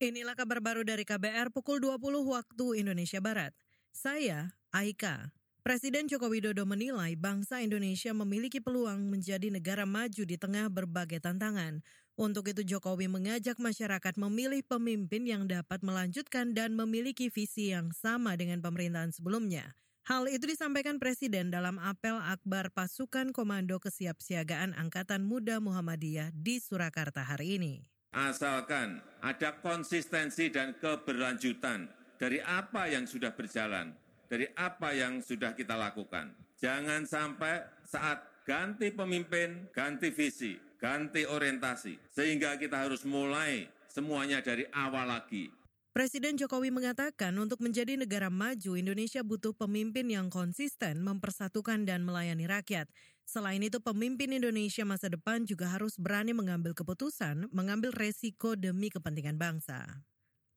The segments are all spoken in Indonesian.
Inilah kabar baru dari KBR pukul 20 waktu Indonesia Barat. Saya, Aika. Presiden Joko Widodo menilai bangsa Indonesia memiliki peluang menjadi negara maju di tengah berbagai tantangan. Untuk itu Jokowi mengajak masyarakat memilih pemimpin yang dapat melanjutkan dan memiliki visi yang sama dengan pemerintahan sebelumnya. Hal itu disampaikan Presiden dalam apel akbar pasukan Komando Kesiapsiagaan Angkatan Muda Muhammadiyah di Surakarta hari ini. Asalkan ada konsistensi dan keberlanjutan dari apa yang sudah berjalan, dari apa yang sudah kita lakukan. Jangan sampai saat ganti pemimpin, ganti visi, ganti orientasi, sehingga kita harus mulai semuanya dari awal lagi. Presiden Jokowi mengatakan untuk menjadi negara maju, Indonesia butuh pemimpin yang konsisten, mempersatukan dan melayani rakyat. Selain itu, pemimpin Indonesia masa depan juga harus berani mengambil keputusan, mengambil resiko demi kepentingan bangsa.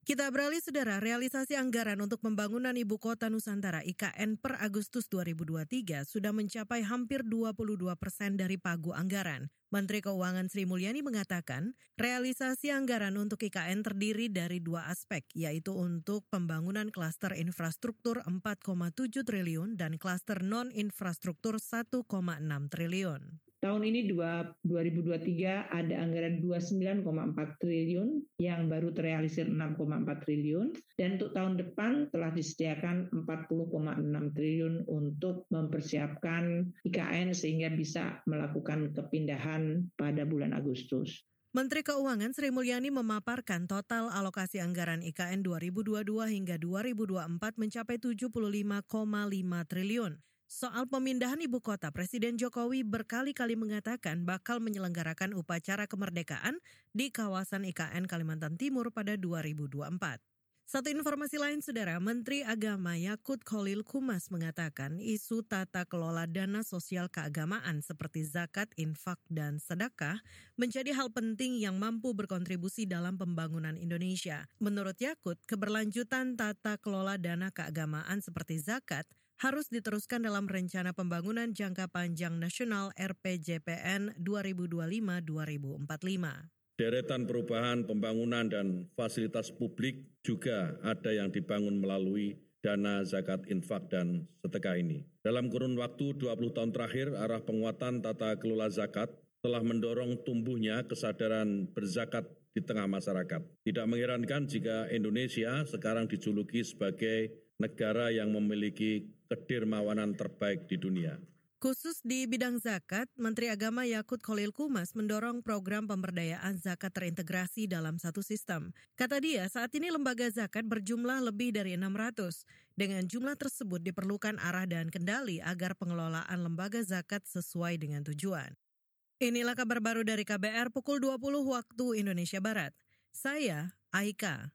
Kita beralih saudara, realisasi anggaran untuk pembangunan Ibu Kota Nusantara IKN per Agustus 2023 sudah mencapai hampir 22 persen dari pagu anggaran. Menteri Keuangan Sri Mulyani mengatakan, realisasi anggaran untuk IKN terdiri dari dua aspek, yaitu untuk pembangunan klaster infrastruktur 4,7 triliun dan klaster non-infrastruktur 1,6 triliun. Tahun ini 2023 ada anggaran 29,4 triliun yang baru terrealisir 6,4 triliun dan untuk tahun depan telah disediakan 40,6 triliun untuk mempersiapkan IKN sehingga bisa melakukan kepindahan pada bulan Agustus. Menteri Keuangan Sri Mulyani memaparkan total alokasi anggaran IKN 2022 hingga 2024 mencapai 75,5 triliun. Soal pemindahan ibu kota, Presiden Jokowi berkali-kali mengatakan bakal menyelenggarakan upacara kemerdekaan di kawasan IKN Kalimantan Timur pada 2024. Satu informasi lain, Saudara, Menteri Agama Yakut Khalil Kumas mengatakan isu tata kelola dana sosial keagamaan seperti zakat, infak, dan sedekah menjadi hal penting yang mampu berkontribusi dalam pembangunan Indonesia. Menurut Yakut, keberlanjutan tata kelola dana keagamaan seperti zakat harus diteruskan dalam rencana pembangunan jangka panjang nasional RPJPN 2025-2045. Deretan perubahan pembangunan dan fasilitas publik juga ada yang dibangun melalui dana zakat infak dan sedekah ini. Dalam kurun waktu 20 tahun terakhir, arah penguatan tata kelola zakat telah mendorong tumbuhnya kesadaran berzakat di tengah masyarakat. Tidak mengherankan jika Indonesia sekarang dijuluki sebagai negara yang memiliki kedermawanan terbaik di dunia. Khusus di bidang zakat, Menteri Agama Yakut Khalil Kumas mendorong program pemberdayaan zakat terintegrasi dalam satu sistem. Kata dia, saat ini lembaga zakat berjumlah lebih dari 600. Dengan jumlah tersebut diperlukan arah dan kendali agar pengelolaan lembaga zakat sesuai dengan tujuan. Inilah kabar baru dari KBR pukul 20 waktu Indonesia Barat. Saya, Aika.